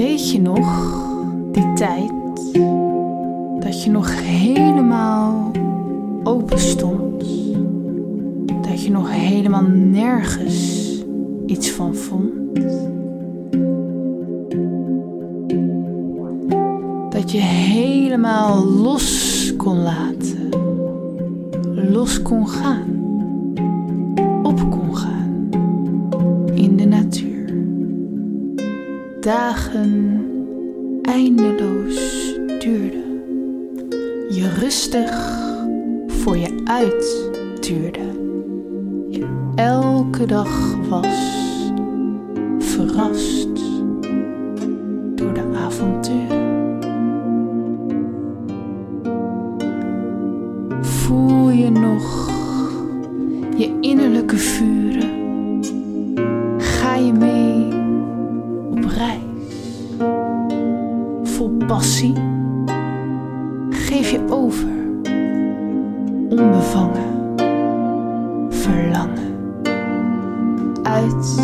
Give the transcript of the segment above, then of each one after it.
Weet je nog die tijd dat je nog helemaal open stond? Dat je nog helemaal nergens iets van vond? Dat je helemaal los kon laten, los kon gaan, op kon gaan in de natuur dagen eindeloos duurden. Je rustig voor je uittuurde. Je elke dag was verrast door de avonturen. Voel je nog je innerlijke vuren? Passie? Geef je over, onbevangen, verlangen, uit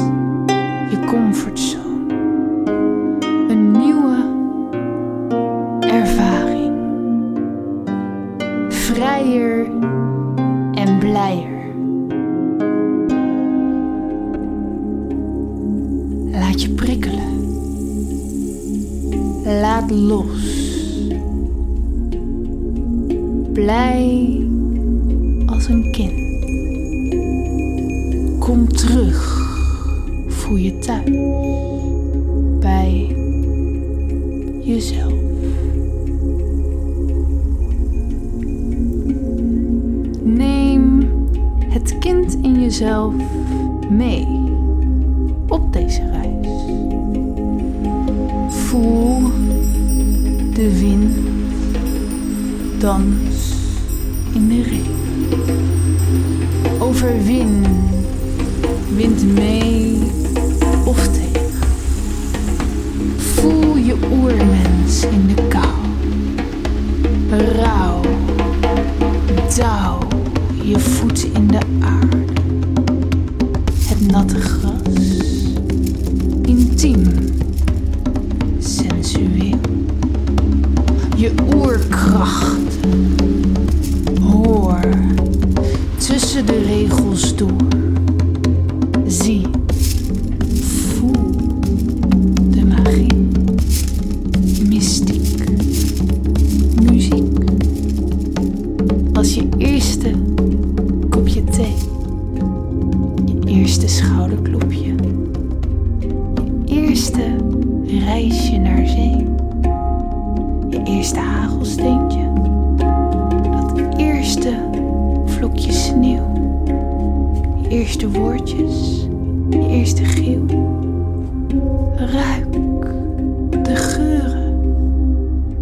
je comfortzone. Een nieuwe ervaring. Vrijer en blijer. Laat je prikkelen. Laat los. Blij als een kind. Kom terug. Voel je thuis. Bij jezelf. Neem het kind in jezelf mee dans in de regen. Overwin, wind mee of tegen. Voel je oermens in de kou. Rauw, dauw je voeten in de aarde. Het natte gras, intiem, de regels door. Zie, voel de magie, mystiek, muziek. Als je eerste kopje thee, je eerste schouderklopje, je eerste reisje naar zee, je eerste hagelsteentje, dat eerste vlokje sneeuw, je eerste woordjes, je eerste geel. Ruik de geuren,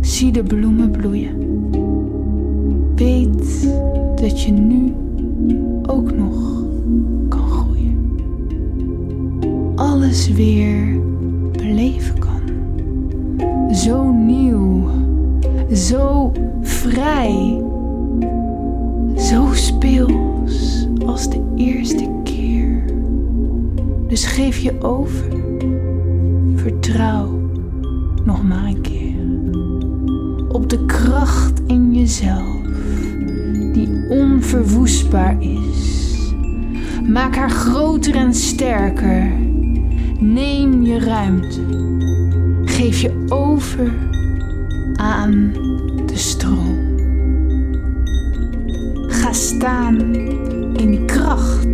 zie de bloemen bloeien. Weet dat je nu ook nog kan groeien. Alles weer beleven kan. Zo nieuw, zo vrij, zo speels als de eerste keer. Dus geef je over, vertrouw nog maar een keer op de kracht in jezelf die onverwoestbaar is. Maak haar groter en sterker. Neem je ruimte. Geef je over aan de stroom. Staan in kracht.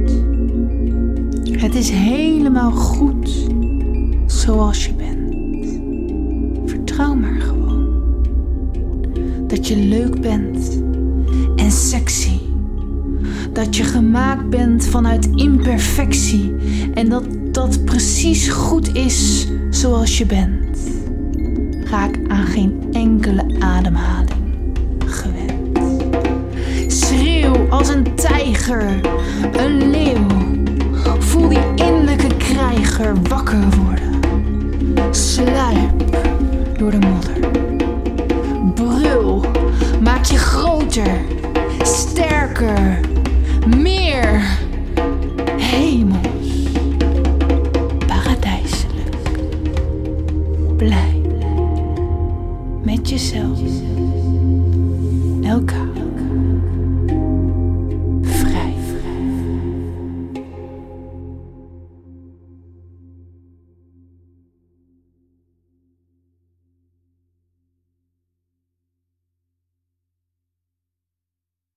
Het is helemaal goed zoals je bent. Vertrouw maar gewoon dat je leuk bent en sexy. Dat je gemaakt bent vanuit imperfectie en dat dat precies goed is zoals je bent. Raak aan geen enkele ademhaling als een tijger, een leeuw. Voel die innerlijke krijger wakker worden. Sluip door de modder. Brul, maak je groter, sterker, meer. Hemels, paradijselijk. blij met jezelf. Elka.